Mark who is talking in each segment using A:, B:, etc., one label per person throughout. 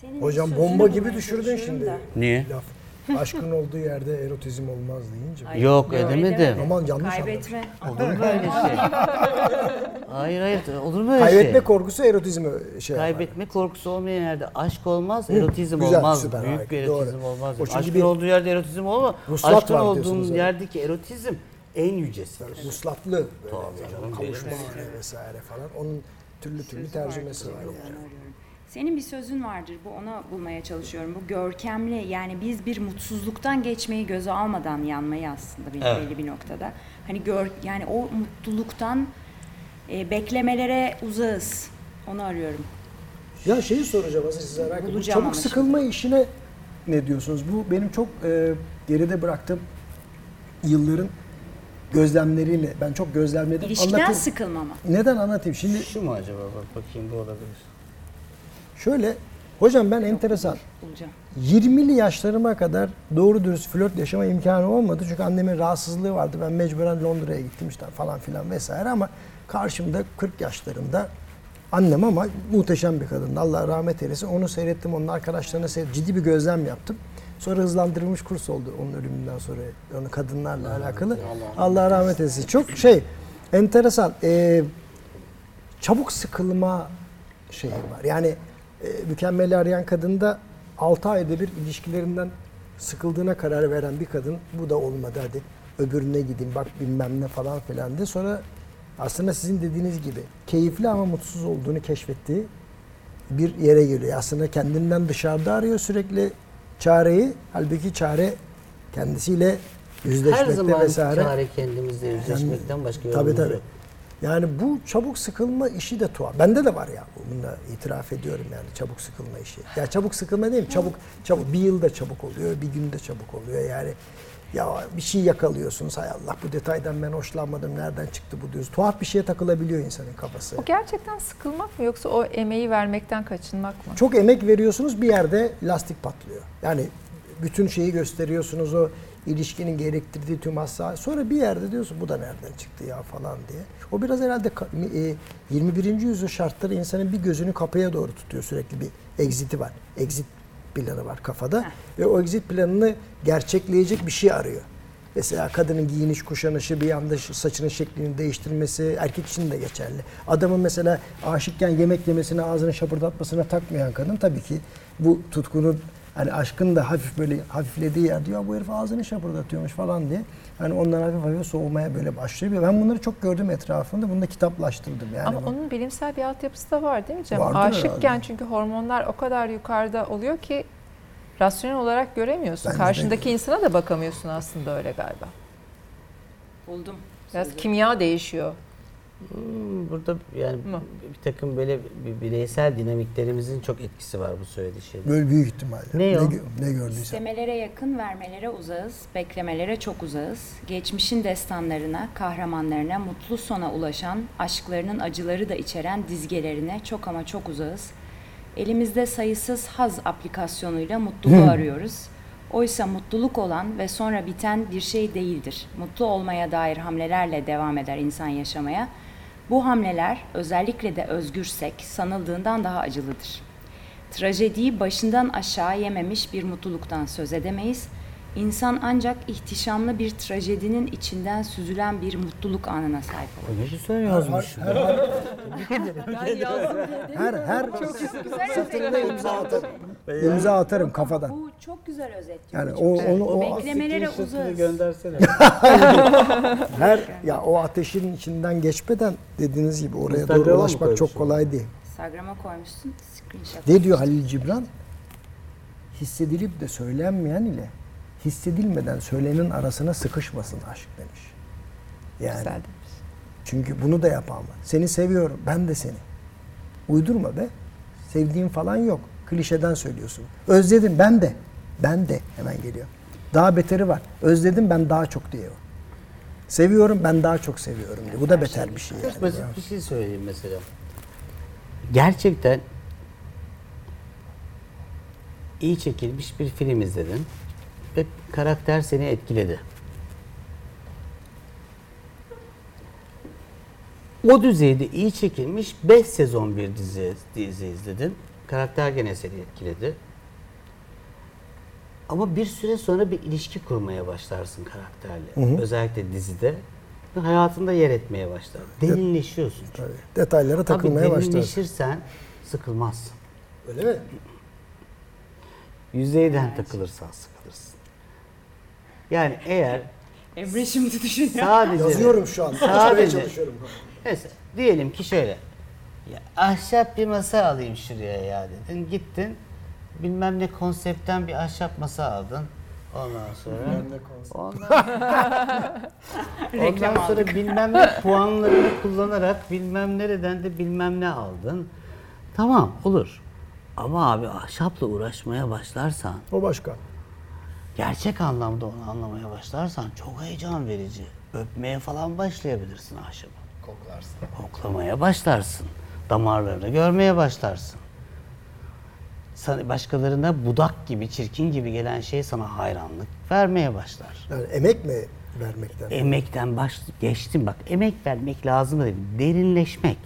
A: Senin
B: Hocam
A: sözünü
B: bomba gibi
A: bulmaya
B: düşürdün
A: çalışıyorum
B: şimdi.
A: da.
C: Niye?
B: Laf. Aşkın olduğu yerde erotizm olmaz deyince.
A: Ay,
C: Yok,
A: öyle
C: edemedim.
A: demedim.
B: Aman, yanlış
A: Kaybetme.
C: Olur mu öyle şey? hayır hayır olur mu öyle
B: Kaybetme
C: şey?
B: korkusu erotizmi şey yapar.
C: Kaybetme korkusu olmayan yerde aşk olmaz, erotizm
B: güzel,
C: olmaz.
B: süper,
C: Büyük
B: harika,
C: bir erotizm
B: doğru.
C: olmaz.
B: O çünkü
C: Aşkın
B: bir-
C: olduğu yerde erotizm olmaz.
B: Vuslat
C: Aşkın
B: var
C: olduğun
B: diyorsunuz, evet.
C: yerdeki erotizm en yücesidir.
B: Vuslatlı böyle
C: canım,
B: kavuşma vesaire falan. Onun türlü türlü tercümesi var yani.
A: Senin bir sözün vardır. Bu ona bulmaya çalışıyorum. Bu görkemli yani biz bir mutsuzluktan geçmeyi göze almadan yanmayı aslında bir
C: Evet.
A: belli bir noktada. Hani gör yani o mutluluktan e, beklemelere uzağız. Onu arıyorum.
B: Ya şeyi soracağım aslında size merak.
A: Bulacağım
B: Çabuk
A: ama şimdi.
B: sıkılma işine ne diyorsunuz? Bu benim çok e, geride bıraktığım yılların gözlemleriyle. Ben çok gözlemledim.
A: İlişkiden
B: Anlatayım.
A: sıkılmama.
B: Neden anlatayım? Şimdi
C: Şu mu acaba? Bak bakayım bu olabilir.
B: Şöyle hocam ben enteresan.
A: Bulacağım.
B: 20'li yaşlarıma kadar doğru dürüst flört yaşama imkanı olmadı. Çünkü annemin rahatsızlığı vardı. Ben mecburen Londra'ya gittim işte falan filan vesaire ama karşımda 40 yaşlarında annem ama muhteşem bir kadındı. Allah rahmet eylesin. Onu seyrettim. Onun arkadaşlarına seyrettim. Ciddi bir gözlem yaptım. Sonra hızlandırılmış kurs oldu onun ölümünden sonra. Onu kadınlarla alakalı. Allah rahmet eylesin. Çok şey enteresan. Ee, çabuk sıkılma şeyi var. Yani e, mükemmeli arayan kadında 6 ayda bir ilişkilerinden sıkıldığına karar veren bir kadın bu da olmadı hadi öbürüne gideyim bak bilmem ne falan filan diye sonra aslında sizin dediğiniz gibi keyifli ama mutsuz olduğunu keşfettiği bir yere geliyor. Aslında kendinden dışarıda arıyor sürekli çareyi. Halbuki çare kendisiyle
C: Her
B: yüzleşmekte
C: zaman
B: vesaire.
C: çare kendimizle yüzleşmekten başka
B: Tabii
C: yolumuz
B: tabii.
C: yok.
B: Yani bu çabuk sıkılma işi de tuhaf. Bende de var ya. Bunu da itiraf ediyorum yani çabuk sıkılma işi. Ya çabuk sıkılma değil mi? Çabuk çabuk bir yılda çabuk oluyor, bir günde çabuk oluyor. Yani ya bir şey yakalıyorsunuz. Hay Allah bu detaydan ben hoşlanmadım. Nereden çıktı bu diyoruz. Tuhaf bir şeye takılabiliyor insanın kafası.
D: O gerçekten sıkılmak mı yoksa o emeği vermekten kaçınmak mı?
B: Çok emek veriyorsunuz bir yerde lastik patlıyor. Yani bütün şeyi gösteriyorsunuz o ilişkinin gerektirdiği tüm hassa. Sonra bir yerde diyorsun bu da nereden çıktı ya falan diye. O biraz herhalde ka- e, 21. yüzyıl şartları insanın bir gözünü kapıya doğru tutuyor sürekli bir exit'i var. Exit planı var kafada ve o exit planını gerçekleyecek bir şey arıyor. Mesela kadının giyiniş kuşanışı bir anda saçının şeklini değiştirmesi erkek için de geçerli. Adamın mesela aşıkken yemek yemesine ağzını şapırdatmasına takmayan kadın tabii ki bu tutkunun hani aşkın da hafif böyle hafiflediği yerde ya bu herif ağzını şapırdatıyormuş falan diye hani ondan hafif hafif soğumaya böyle başlıyor. Ben bunları çok gördüm etrafımda. Bunu da kitaplaştırdım yani.
D: Ama onun bilimsel bir altyapısı da var değil mi Cem?
B: Vardır
D: Aşıkken
B: herhalde.
D: çünkü hormonlar o kadar yukarıda oluyor ki rasyonel olarak göremiyorsun.
B: Bence de
D: Karşındaki
B: öyle.
D: insana da bakamıyorsun aslında öyle galiba.
A: Buldum.
D: Biraz
A: sözü.
D: kimya değişiyor.
C: Hmm, Burada yani
D: Mı?
C: bir takım böyle bir bireysel dinamiklerimizin çok etkisi var bu söylediği şeyde.
B: Böyle büyük ihtimalle.
C: Ne o?
B: gö- ne gördüysen.
A: İstemelere yakın, vermelere uzağız, beklemelere çok uzağız. Geçmişin destanlarına, kahramanlarına, mutlu sona ulaşan, aşklarının acıları da içeren dizgelerine çok ama çok uzağız. Elimizde sayısız haz aplikasyonuyla mutluluğu arıyoruz. Oysa mutluluk olan ve sonra biten bir şey değildir. Mutlu olmaya dair hamlelerle devam eder insan yaşamaya. Bu hamleler özellikle de özgürsek sanıldığından daha acılıdır. Trajediyi başından aşağı yememiş bir mutluluktan söz edemeyiz. İnsan ancak ihtişamlı bir trajedinin içinden süzülen bir mutluluk anına sahip olur.
C: Ne güzel yazmış.
B: Her, her, her, her satırına imza atarım. İmza atarım kafadan.
A: Bu çok güzel özetliyor.
B: Yani o onu o
A: beklemelere uzağız.
C: göndersene.
B: her ya o ateşin içinden geçmeden dediğiniz gibi oraya doğru ulaşmak çok kolay değil.
A: Instagram'a koymuşsun. Screenshot.
B: Ne diyor Halil Cibran? Hissedilip de söylenmeyen ile hissedilmeden söylenenin arasına sıkışmasın aşk demiş. Yani
D: Güzel demiş.
B: çünkü bunu da yapan var. Seni seviyorum, ben de seni. Uydurma be. Sevdiğin falan yok. Klişeden söylüyorsun. Özledim ben de. Ben de hemen geliyor. Daha beteri var. Özledim ben daha çok diyor. Seviyorum ben daha çok seviyorum diyor. Bu da beter bir şey yani.
C: Çok basit bir şey söyleyeyim mesela. Gerçekten iyi çekilmiş bir film izledin ve karakter seni etkiledi. O düzeyde iyi çekilmiş 5 sezon bir dizi, dizi izledin Karakter gene seni etkiledi. Ama bir süre sonra bir ilişki kurmaya başlarsın karakterle. Özellikle dizide. Hayatında yer etmeye başlar. Derinleşiyorsun. çünkü.
B: Tabii. Detaylara takılmaya
C: Tabii
B: başlarsın.
C: derinleşirsen sıkılmazsın.
B: Öyle mi?
C: Yüzeyden takılırsan sıkılırsın. Yani eğer
A: Emre şimdi düşünüyor.
C: sadece
B: Yazıyorum şu an. Açmaya
C: Sadece
B: çalışıyorum.
C: Mesela diyelim ki şöyle. Ya ahşap bir masa alayım şuraya ya dedin. Gittin bilmem ne konseptten bir ahşap masa aldın. Ondan sonra ondan,
A: Reklam
C: ondan sonra bilmem ne puanlarını kullanarak bilmem nereden de bilmem ne aldın. Tamam olur. Ama abi ahşapla uğraşmaya başlarsan
B: O başka.
C: Gerçek anlamda onu anlamaya başlarsan çok heyecan verici. Öpmeye falan başlayabilirsin ahşabı.
E: Koklarsın.
C: Koklamaya başlarsın. Damarlarını görmeye başlarsın. Sana, başkalarına budak gibi, çirkin gibi gelen şey sana hayranlık vermeye başlar.
B: Yani emek mi vermekten?
C: Emekten baş geçtim bak. Emek vermek lazım değil. Derinleşmek.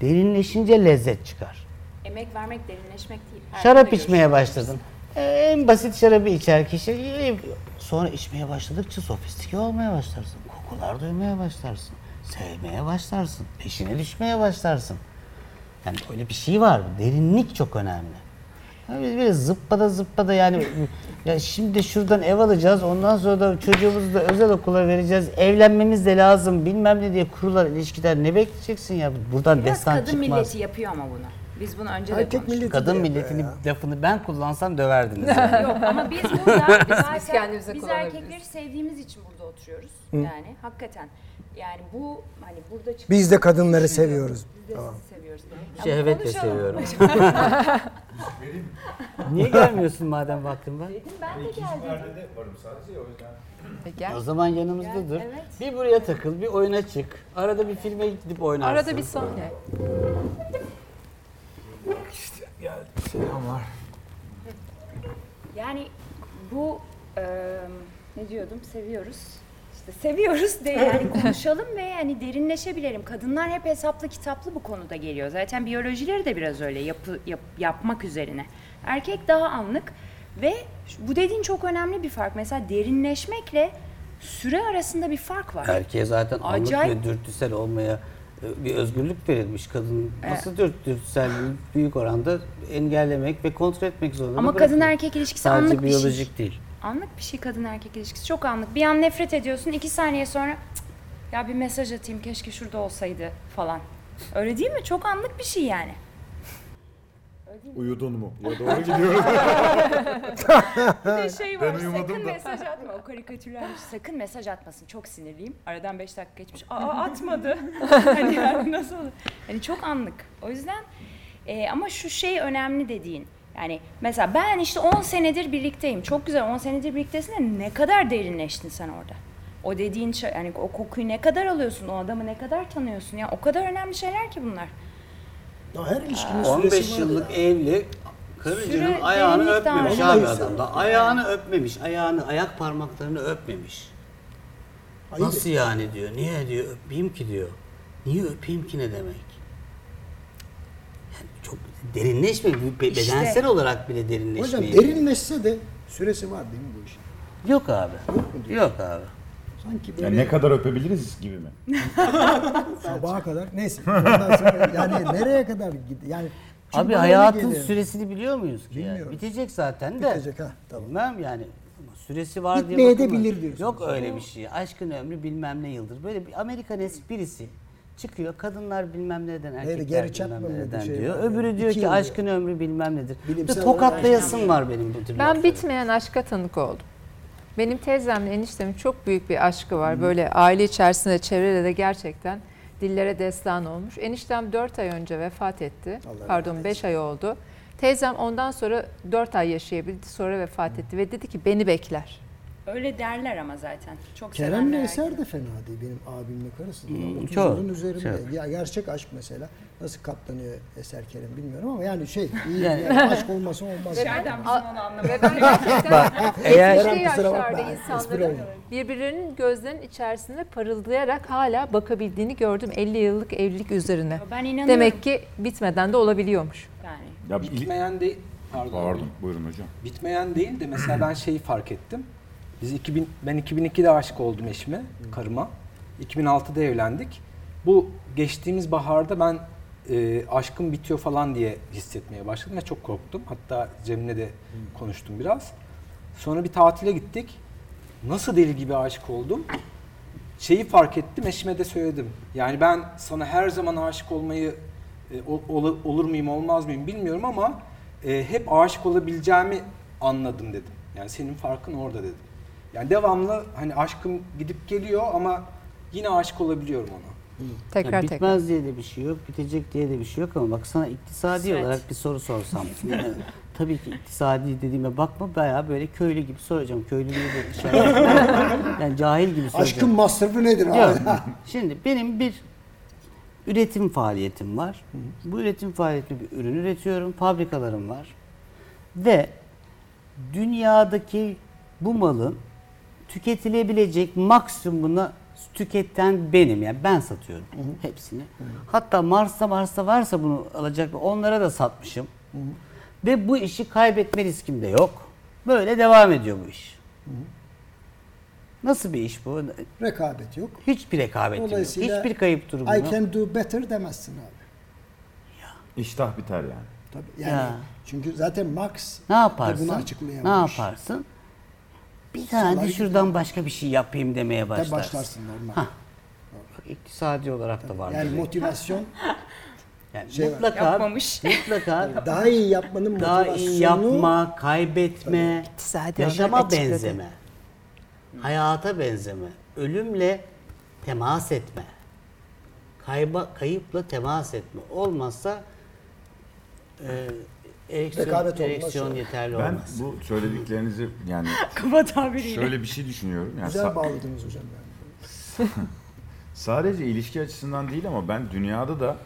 C: Derinleşince lezzet çıkar.
A: Emek vermek derinleşmek değil. Her
C: Şarap içmeye başladın. Ee, En basit şarabı içer kişi. Sonra içmeye başladıkça sofistike olmaya başlarsın. Kokular duymaya başlarsın. Sevmeye başlarsın. Peşine düşmeye başlarsın. Yani öyle bir şey var. Derinlik çok önemli. Yani biz böyle zıppada zıppada yani ya şimdi şuradan ev alacağız ondan sonra da çocuğumuzu da özel okula vereceğiz evlenmemiz de lazım bilmem ne diye kurulan ilişkiler ne bekleyeceksin ya buradan
A: Biraz
C: destan
A: kadın
C: çıkmaz.
A: milleti yapıyor ama bunu. Biz bunu önce de
B: Erkek
A: konuştuk.
B: milleti
C: Kadın
B: de yapıyor
C: milletinin
B: ya.
C: lafını ben kullansam döverdiniz. yani.
A: Yok ama biz burada zaten
D: kendimize
A: biz
D: kullanabiliriz.
A: erkekleri sevdiğimiz için burada oturuyoruz. Yani hakikaten. Yani bu hani burada çıkan
B: Biz de kadınları seviyoruz.
A: Biz de sizi seviyoruz. Ya
C: Şehvetle
A: konuşalım.
C: seviyorum. Niye gelmiyorsun madem vaktin var?
A: Dedim ben de geldim.
E: Perdede varım sadece o yüzden.
D: E, Gel.
C: O zaman yanımızda dur.
A: Evet.
C: Bir buraya takıl, bir oyuna çık. Arada bir filme gidip oynarsın.
D: Arada bir sahne.
A: Yani bu eee, ne diyordum seviyoruz. İşte seviyoruz de yani konuşalım ve yani derinleşebilelim. Kadınlar hep hesaplı kitaplı bu konuda geliyor. Zaten biyolojileri de biraz öyle yapı, yap- yapmak üzerine. Erkek daha anlık ve bu dediğin çok önemli bir fark. Mesela derinleşmekle süre arasında bir fark var.
C: Erkeğe zaten anlık
A: Acayip.
C: ve dürtüsel olmaya e, bir özgürlük verilmiş. Kadın nasıl dürt, dürtüselliği büyük oranda engellemek ve kontrol etmek zorunda.
A: Ama
C: bırakıyor.
A: kadın erkek ilişkisi
C: Sadece
A: anlık bir şey.
C: biyolojik değil.
A: Anlık bir şey kadın erkek ilişkisi. Çok anlık. Bir an nefret ediyorsun. iki saniye sonra "Cık, ya bir mesaj atayım keşke şurada olsaydı falan. Öyle değil mi? Çok anlık bir şey yani.
E: Uyudun mu? Ya doğru gidiyoruz.
A: Bir de şey var
E: Ben uyumadım
A: sakın
E: da.
A: mesaj atma. O karikatürler sakın mesaj atmasın. Çok sinirliyim. Aradan 5 dakika geçmiş. Aa atmadı. hani yani nasıl olur? Hani çok anlık. O yüzden e, ama şu şey önemli dediğin. Yani mesela ben işte 10 senedir birlikteyim. Çok güzel 10 senedir birliktesin de ne kadar derinleştin sen orada? O dediğin şey yani o kokuyu ne kadar alıyorsun? O adamı ne kadar tanıyorsun? Ya o kadar önemli şeyler ki bunlar.
B: Ya her ilişkinin
C: 15
B: süresi var.
C: yıllık evli karıcının
A: Süre
C: ayağını
A: derinlik
C: öpmemiş abi adam da. Ayağını öpmemiş. Ayağını, ayak parmaklarını öpmemiş.
B: Ayıp
C: Nasıl yani diyor. Niye diyor öpeyim ki diyor. Niye öpeyim ki ne demek? Yani çok derinleşme, be-
A: İşte.
C: bedensel olarak bile derinleşmeyi.
B: Hocam derinleşse de süresi var değil mi bu işin?
C: Yok abi.
B: mu diyor?
C: Yok abi.
B: Sanki
E: Yani
B: böyle
E: ne kadar öpebiliriz gibi mi?
B: sabaha kadar neyse. Ondan sonra yani nereye kadar gidiyor? Yani
C: Abi hayatın
B: geliyor.
C: süresini biliyor muyuz ki? Yani?
B: Bilmiyoruz.
C: Bitecek zaten de.
B: Bitecek, ha, tamam.
C: Bilmem yani. Süresi var diye
B: Bitmeye de
C: bakılmaz.
B: bilir diyorsunuz.
C: Yok öyle bir şey. Aşkın ömrü bilmem ne yıldır. Böyle bir Amerikan esprisi çıkıyor. Kadınlar bilmem neden, erkekler
B: Chapman
C: bilmem neden
B: şey
C: diyor.
B: var?
C: Öbürü diyor
B: İki
C: ki aşkın ömrü bilmem nedir.
B: Bilimsel
C: tokatlayasım var benim bu tür
D: Ben
C: lafları.
D: bitmeyen aşka tanık oldum. Benim teyzemle eniştemin çok büyük bir aşkı var. Böyle aile içerisinde, çevrede de gerçekten dillere destan olmuş. Eniştem 4 ay önce vefat etti.
B: Allah
D: Pardon
B: rahmet
D: 5 ay oldu. Teyzem ondan sonra 4 ay yaşayabildi. Sonra vefat etti ve dedi ki beni bekler.
A: Öyle derler ama zaten. Çok
B: Kerem'le
A: sevenler
B: Eser de fena değil benim abimle karısı.
C: Hmm,
B: 30
C: çok,
B: üzerinde.
C: çok.
B: Ya gerçek aşk mesela. Nasıl katlanıyor Eser Kerem bilmiyorum ama yani şey iyi
C: Yani-
B: yani aşk olması olmaz.
A: Nereden bizim onu anlamadık?
C: Eğer
B: Kerem
D: yaşlarda insanların birbirlerinin gözlerinin içerisinde parıldayarak hala bakabildiğini gördüm 50 yıllık evlilik üzerine.
A: Ben inanıyorum.
D: Demek ki bitmeden de olabiliyormuş.
A: Yani
E: Ya
F: Bitmeyen değil. Pardon.
E: Pardon, buyurun hocam.
F: Bitmeyen değil de mesela ben şeyi fark ettim. Biz 2000 ben 2002'de aşık oldum eşime, karıma. 2006'da evlendik. Bu geçtiğimiz baharda ben e, aşkım bitiyor falan diye hissetmeye başladım ve çok korktum. Hatta Cem'le de konuştum biraz. Sonra bir tatile gittik. Nasıl deli gibi aşık oldum. Şeyi fark ettim, eşime de söyledim. Yani ben sana her zaman aşık olmayı e, ol- ol- olur muyum olmaz mıyım bilmiyorum ama e, hep aşık olabileceğimi anladım dedim. Yani senin farkın orada dedim. Yani devamlı hani aşkım gidip geliyor ama yine aşık olabiliyorum ona.
D: Tekrar
C: Ya
D: tekrar.
C: bitmez diye de bir şey yok, bitecek diye de bir şey yok ama bak sana iktisadi
A: Evet.
C: olarak bir soru sorsam. Yani tabii ki iktisadi dediğime bakma bayağı böyle köylü gibi soracağım. Köylülüğü de dışarı. yani cahil gibi soracağım.
B: Aşkın masrafı nedir abi?
C: Yok. Şimdi benim bir üretim faaliyetim var. Bu üretim faaliyetinde bir ürün üretiyorum. Fabrikalarım var. Ve dünyadaki bu malın tüketilebilecek maksimumunu tüketen benim. Yani ben satıyorum hepsini. Hatta Mars'ta Mars'ta varsa bunu alacak onlara da satmışım. Ve bu işi kaybetme riskim de yok. Böyle devam ediyor bu iş. Nasıl bir iş bu?
B: Rekabet yok.
C: Hiçbir rekabetim yok. Hiçbir kayıp durumu
B: I
C: yok.
B: can do better demezsin abi.
E: İştah biter yani.
B: Tabii. Yani
C: Ya.
B: çünkü zaten Marx
C: Ne yaparsın?
B: bunu
C: Ne
B: açıklayamamış.
C: yaparsın? Bir tane de şuradan başka bir şey yapayım demeye başlarsın.
B: başlarsın normal.
C: Bak, iktisadi olarak da var.
B: Yani motivasyon
C: Yani
B: şey var.
C: mutlaka,
A: Yapmamış.
C: mutlaka
B: daha iyi yapmanın
C: daha
B: motivasyonu
C: iyi yapma, kaybetme,
D: İktisadi
C: yaşama
D: olarak açıkladı.
C: benzeme, hayata benzeme, ölümle temas etme, kayba, kayıpla temas etme. Olmazsa e, ereksiyon,
B: Rekabet
C: ereksiyon yeterli
E: Ben
C: olmaz.
E: bu söylediklerinizi yani
A: Kaba tabiriyle.
E: şöyle bir şey düşünüyorum. Yani
B: güzel bağladınız hocam yani.
E: sadece ilişki açısından değil ama ben dünyada da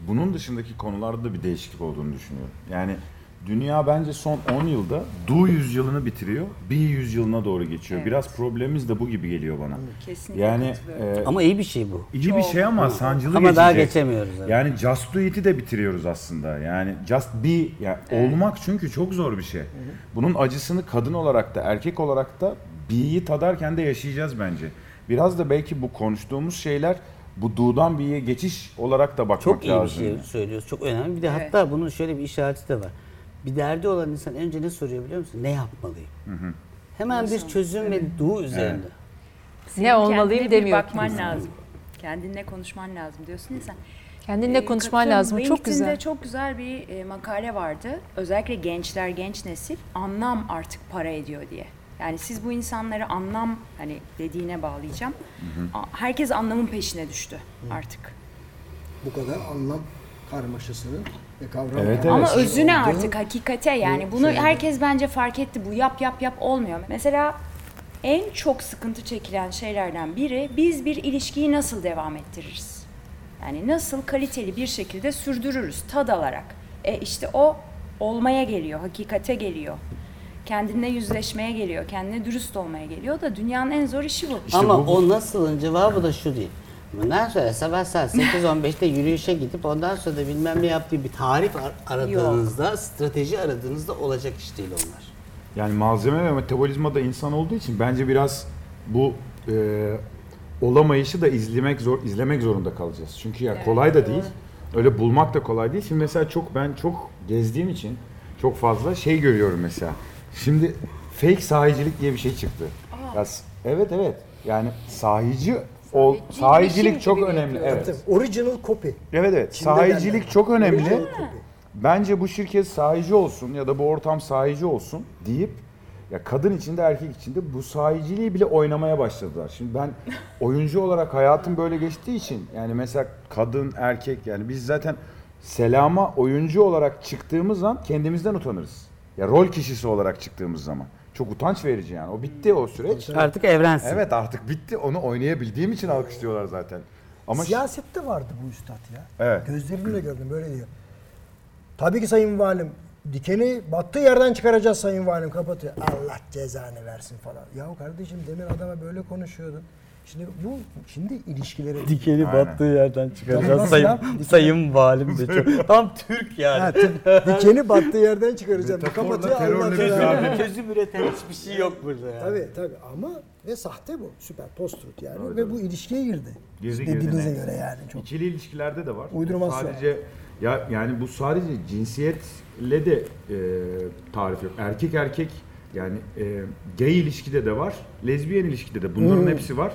E: bunun dışındaki konularda da bir değişiklik olduğunu düşünüyorum. Yani dünya bence son 10 yılda Du yüzyılını bitiriyor, Bi yüzyılına doğru geçiyor.
A: Evet.
E: Biraz problemimiz de bu gibi geliyor bana.
A: Kesinlikle
E: Yani e,
C: Ama iyi bir şey bu.
E: iyi bir şey ama sancılı
C: Ama daha
E: geçecek.
C: geçemiyoruz. evet.
E: Yani just do it'i de bitiriyoruz aslında. Yani just be, yani olmak çünkü çok zor bir şey. Bunun acısını kadın olarak da erkek olarak da be'yi tadarken de yaşayacağız bence. Biraz da belki bu konuştuğumuz şeyler bu do'dan be'ye geçiş olarak da bakmak
C: Çok iyi bir
E: lazım.
C: şey söylüyoruz. Çok önemli. Bir de
A: Evet.
C: hatta bunun şöyle bir işareti de var. Bir derdi olan insan önce ne soruyor biliyor musun? Ne yapmalıyım? Hemen bir çözüm ve du üzerinde.
A: Senin
D: Ne olmalıyım
A: kendine bir
D: demiyor
A: bakman
D: kimse.
A: lazım. Kendinle konuşman lazım diyorsun ya sen.
D: Kendinle
A: Ee,
D: konuşman lazım. Çok güzel.
A: çok güzel bir e, makale vardı. Özellikle gençler, genç nesil anlam artık para ediyor diye. Yani siz bu insanları anlam hani dediğine bağlayacağım. A- Herkes anlamın peşine düştü artık.
B: Bu kadar anlam karmaşasının kavram
E: Evet, evet.
A: Ama özüne artık hakikate yani
B: bu
A: bunu
B: şeyde.
A: herkes bence fark etti. Bu yap yap yap olmuyor. Mesela en çok sıkıntı çekilen şeylerden biri biz bir ilişkiyi nasıl devam ettiririz? Yani nasıl kaliteli bir şekilde sürdürürüz tad alarak. E işte o olmaya geliyor, hakikate geliyor. Kendine yüzleşmeye geliyor, kendine dürüst olmaya geliyor da dünyanın en zor işi bu.
E: İşte
C: Ama
E: bu-
C: o nasılın cevabı da şu değil. Bundan sonra sabah saat 8-15'te yürüyüşe gidip ondan sonra da bilmem ne yaptığı bir tarif ar- aradığınızda, strateji aradığınızda olacak iş değil onlar.
E: Yani malzeme ve metabolizma da insan olduğu için bence biraz bu e, olamayışı da izlemek zor izlemek zorunda kalacağız. Çünkü ya kolay da değil. Öyle bulmak da kolay değil. Şimdi mesela çok ben çok gezdiğim için çok fazla şey görüyorum mesela. Şimdi fake sahicilik diye bir şey çıktı. Ya s- evet evet. Yani sahici
A: Sahici
E: sahicilik
A: biçim
E: çok önemli. Evet.
B: Tabii, Original copy.
E: Evet evet.
B: Çin'de
E: Sahicilik
B: derler.
E: çok önemli.
B: Original copy.
E: Bence bu şirket sahici olsun ya da bu ortam sahici olsun deyip ya kadın içinde erkek içinde bu sahiciliği bile oynamaya başladılar. Şimdi ben oyuncu olarak hayatım böyle geçtiği için yani mesela kadın erkek yani biz zaten selama oyuncu olarak çıktığımız an kendimizden utanırız. Ya rol kişisi olarak çıktığımız zaman. Çok utanç verici yani. O bitti o süreç.
C: Artık evrensin.
E: Evet artık bitti. Onu oynayabildiğim için alkışlıyorlar zaten. Ama
B: Siyasette vardı bu üstad ya.
E: Evet.
B: Gözlerimle gördüm böyle diyor. Tabii ki Sayın Valim dikeni battığı yerden çıkaracağız Sayın Valim kapatıyor. Allah cezanı versin falan. Ya kardeşim demin adama böyle konuşuyordun. Şimdi bu şimdi ilişkilere
G: Dikeni
E: Aynen.
G: battığı yerden çıkaracağız. Sayın,
B: ya?
G: sayın valim de çok. Tam Türk yani.
B: Ha, t- dikeni battığı yerden çıkaracağım. Kapatıyor
E: terörle
B: Allah
E: bir
B: belanı.
E: mücadele.
G: Çözüm üreten hiçbir şey yok burada yani.
B: Tabii tabii ama ve sahte bu. Süper post-truth yani.
E: Tabii,
B: ve
E: tabii.
B: bu ilişkiye girdi.
E: Girdi, girdi,
B: Dediğinize
E: net.
B: göre yani. Çok.
E: İkili ilişkilerde de var.
B: Uydurması
E: Sadece ya yani bu sadece cinsiyetle de e, tarif yok. Erkek erkek yani e, gay ilişkide de var, lezbiyen ilişkide de bunların
B: Hmm.
E: hepsi var.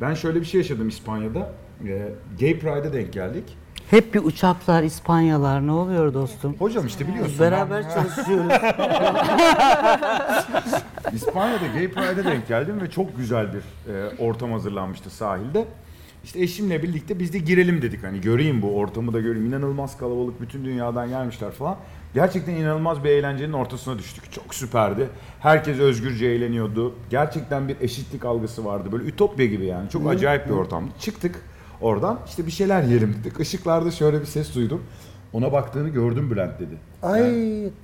E: Ben şöyle bir şey yaşadım İspanya'da. E, gay Pride'a denk geldik.
C: Hep bir uçaklar, İspanyalar ne oluyor dostum?
E: Hocam işte biliyorsun.
C: Beraber
E: ben-
C: çalışıyoruz.
E: İspanya'da Gay Pride'e denk geldim ve çok güzel bir e, ortam hazırlanmıştı sahilde. İşte eşimle birlikte biz de girelim dedik hani göreyim bu ortamı da göreyim. İnanılmaz kalabalık bütün dünyadan gelmişler falan. Gerçekten inanılmaz bir eğlencenin ortasına düştük. Çok süperdi. Herkes özgürce eğleniyordu. Gerçekten bir eşitlik algısı vardı. Böyle ütopya gibi yani. Çok acayip bir ortamdı. Çıktık oradan işte bir şeyler yiyelim dedik. Işıklarda şöyle bir ses duydum. Ona baktığını gördüm Bülent dedi.
B: Ay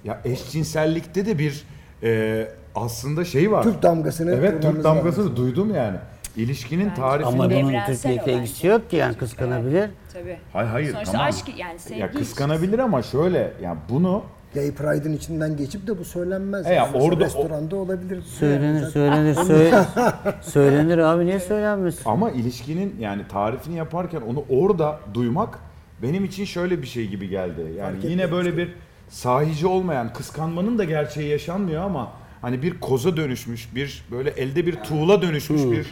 E: Ya eşcinsellikte de bir e, aslında şey var.
B: Türk damgasını
E: Evet Türk damgasını
B: lazım.
E: duydum yani. İlişkinin tarifini...
C: Ama bunun
A: olay.
C: ilgisi yok ki yani kıskanabilir.
A: Tabii.
E: Hayır hayır
A: Sonuçta
E: tamam.
A: aşk yani sevgi
E: ya kıskanabilir ama şöyle yani bunu
B: Gay Pride'ın içinden geçip de bu söylenmez.
E: E ya
B: Yani
E: orada o-
B: restoranda olabilir.
C: Söylenir,
B: Yani
C: söylenir, söyle, söylenir abi niye söylenmesin?
E: ama ilişkinin yani tarifini yaparken onu orada duymak benim için şöyle bir şey gibi geldi. Yani
B: Fark
E: yine böyle bir sahici olmayan kıskanmanın da gerçeği yaşanmıyor ama hani bir koza dönüşmüş, bir böyle elde bir tuğla dönüşmüş bir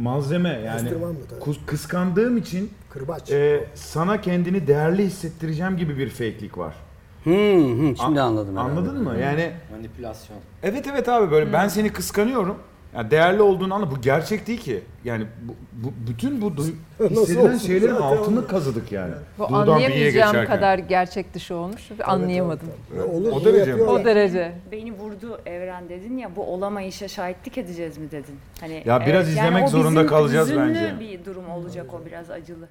E: malzeme yani
B: Kıstırmam mı tabii?
E: kus- kıskandığım için
B: Kırbaç.
E: e, sana kendini değerli hissettireceğim gibi bir fake'lik var.
C: Hı hı, şimdi anladım. herhalde.
E: Anladın mı? Yani
F: Manipülasyon.
E: evet evet abi böyle ben seni kıskanıyorum. Yani değerli olduğunu anla. Bu gerçek değil ki. Yani bu, bu bütün bu duy- hissedilen
B: olsun
E: şeylerin
B: zaten
E: altını
B: onu.
E: kazıdık yani.
D: Bu
E: Doğudan B'ye
D: anlayamayacağım
E: geçerken.
D: kadar gerçek dışı olmuş. Anlayamadım.
B: Ve olur,
E: O derece mi?
D: O derece.
A: Beni vurdu Evren dedin ya bu olamayışa şahitlik edeceğiz mi dedin. Hani
E: Ya biraz izlemek
A: o
E: zorunda
A: bizim
E: kalacağız
A: hüzünlü
E: bence.
A: bir durum olacak o biraz acılı.